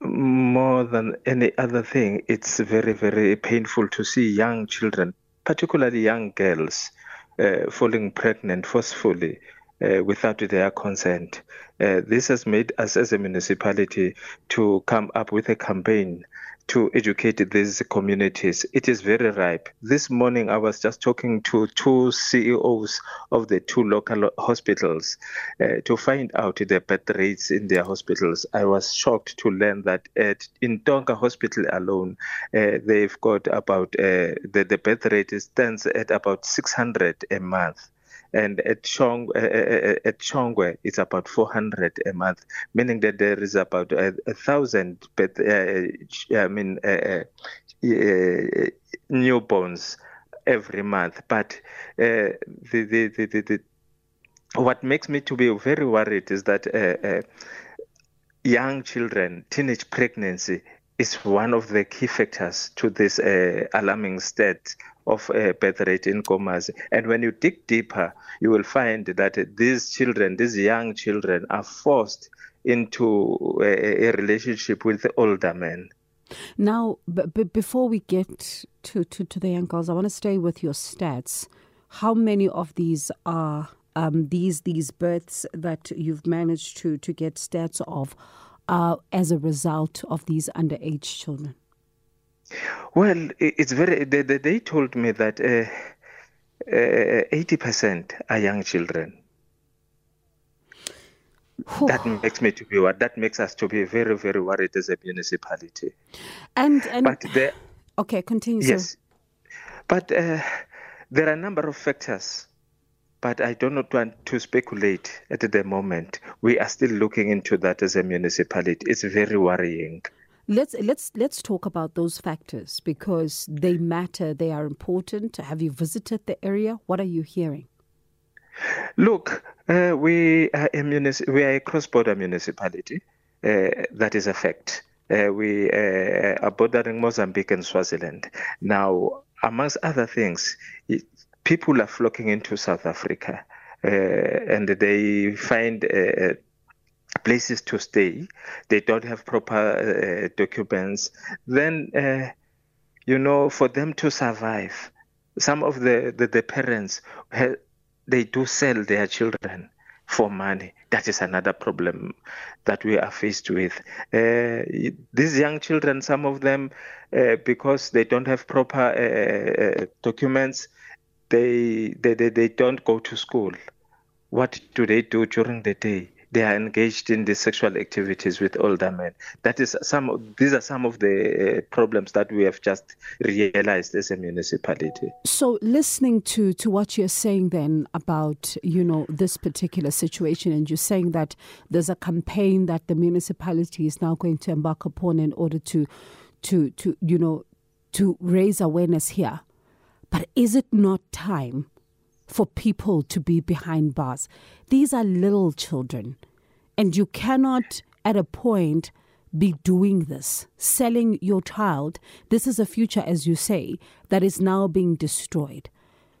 more than any other thing it's very very painful to see young children particularly young girls uh, falling pregnant forcefully uh, without their consent uh, this has made us as a municipality to come up with a campaign to educate these communities. It is very ripe. This morning, I was just talking to two CEOs of the two local hospitals uh, to find out the birth rates in their hospitals. I was shocked to learn that at in Tonka Hospital alone, uh, they've got about uh, the, the birth rate stands at about 600 a month. and at Chong uh, at Chongwe it's about 400 a month meaning that there is about a, a thousand but uh, I mean uh, uh, newborns every month but uh, the, the the the, the what makes me to be very worried is that uh, uh, young children teenage pregnancy is one of the key factors to this uh, alarming state of uh, birth rate in Komasi. And when you dig deeper, you will find that these children, these young children, are forced into a, uh, a relationship with older men. Now, b- b- before we get to, to, to the young girls, I want to stay with your stats. How many of these are um, these these births that you've managed to to get stats of uh, as a result of these underage children? Well, it's very they, they told me that uh, uh, 80% are young children. Whew. That makes me to be what that makes us to be very very worried as a municipality. And and but there, okay, continue. Yes. Sir. But uh, there are a number of factors but I do not want to speculate at the moment. We are still looking into that as a municipality. It's very worrying. Let's let's let's talk about those factors because they matter, they are important. Have you visited the area? What are you hearing? Look, uh, we are a munici- we are a cross-border municipality. Uh, that is a fact. Uh, we uh, are bordering Mozambique and Swaziland. Now, amongst other things, it, people are flocking into South Africa. Uh, and they find uh, places to stay they don't have proper uh, documents then uh, you know for them to survive some of the the, the parents they do sell their children for money that is another problem that we are faced with uh, these young children some of them uh, because they don't have proper uh, uh documents they, they they they don't go to school what do they do during the day they are engaged in the sexual activities with older men. That is some. These are some of the uh, problems that we have just realized as a municipality. So, listening to to what you're saying then about you know this particular situation, and you're saying that there's a campaign that the municipality is now going to embark upon in order to to to you know to raise awareness here. But is it not time for people to be behind bars. These are little children. And you cannot, at a point, be doing this, selling your child. This is a future, as you say, that is now being destroyed.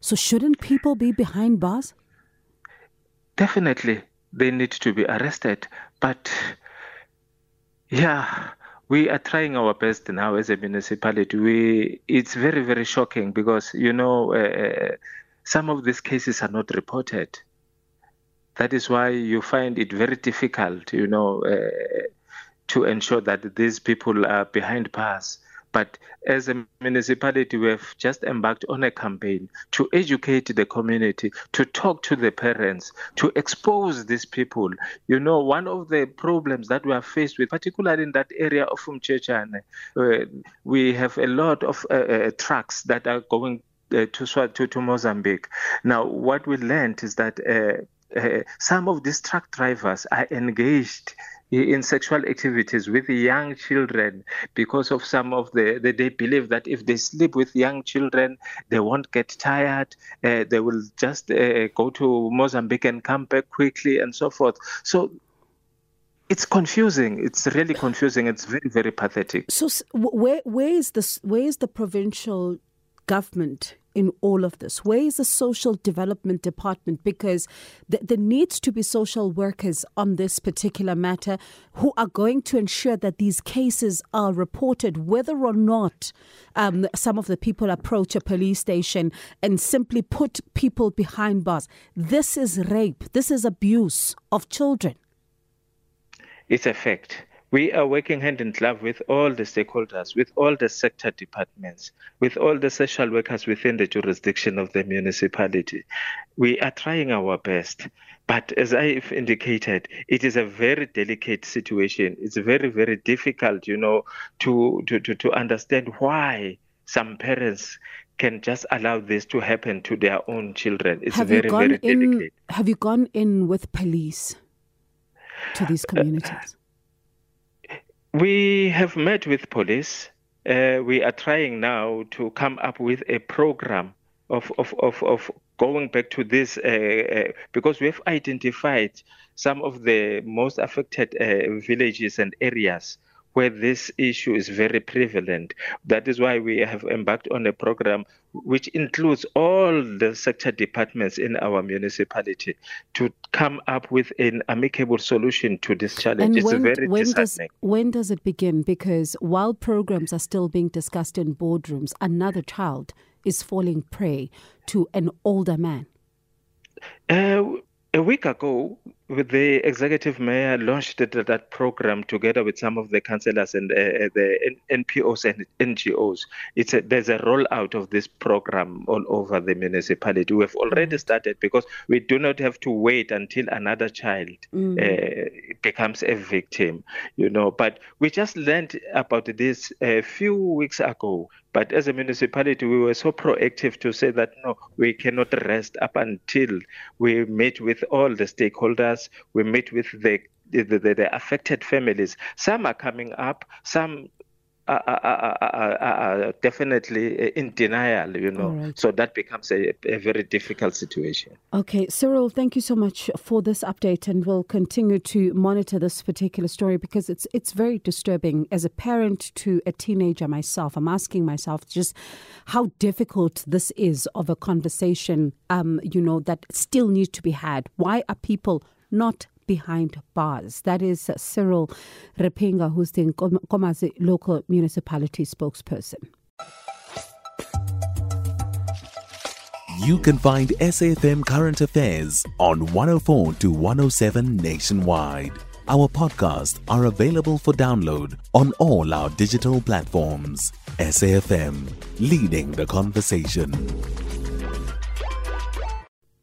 So, shouldn't people be behind bars? Definitely, they need to be arrested. But, yeah, we are trying our best now as a municipality. We it's very very shocking because you know uh, uh Some of these cases are not reported. That is why you find it very difficult, you know, uh, to ensure that these people are behind bars. But as a municipality, we have just embarked on a campaign to educate the community, to talk to the parents, to expose these people. You know, one of the problems that we are faced with, particularly in that area of Umchechane, uh, we have a lot of uh, uh, trucks that are going uh, to, to to Mozambique. Now, what we learned is that uh, uh, some of these truck drivers are engaged in sexual activities with young children because of some of the, the they believe that if they sleep with young children they won't get tired uh, they will just uh, go to Mozambique and come back quickly and so forth so it's confusing it's really confusing it's very very pathetic so where where is this where is the provincial government in all of this? Where is the social development department? Because th- there needs to be social workers on this particular matter who are going to ensure that these cases are reported, whether or not um, some of the people approach a police station and simply put people behind bars. This is rape, this is abuse of children. It's a fact. we are working hand in glove with all the stakeholders, with all the sector departments, with all the social workers within the jurisdiction of the municipality. We are trying our best. But as I've indicated, it is a very delicate situation. It's very, very difficult, you know, to, to, to, to understand why some parents can just allow this to happen to their own children. It's have very, very in, delicate. Have you gone in with police to these uh, uh, communities? Uh, We have met with police. Uh, we are trying now to come up with a program of of of of going back to this uh, uh, because we have identified some of the most affected uh, villages and areas uh, where this issue is very prevalent. That is why we have embarked on a program which includes all the sector departments in our municipality to come up with an amicable solution to this challenge. And it's when, very when does, when does it begin? Because while programs are still being discussed in boardrooms, another child is falling prey to an older man. Uh, a week ago, with the executive mayor launched that program together with some of the councillors and uh, uh the NPOs and NGOs. It's a, there's a rollout of this program all over the municipality. We have already mm. started because we do not have to wait until another child uh, mm. uh, becomes a victim, you know. But we just learned about this a few weeks ago But as a municipality, we were so proactive to say that no, we cannot rest up until we meet with all the stakeholders, we meet with the the, the, the affected families. Some are coming up, some are, are, are, are definitely in denial, you know. All right. So that becomes a, a very difficult situation. Okay, Cyril, thank you so much for this update, and we'll continue to monitor this particular story because it's it's very disturbing. As a parent to a teenager myself, I'm asking myself just how difficult this is of a conversation, um, you know, that still needs to be had. Why are people not behind bars. That is Cyril Repinga, who's the Nkomazi local municipality spokesperson. You can find SAFM Current Affairs on 104 to 107 nationwide. Our podcasts are available for download on all our digital platforms. SAFM, leading the conversation.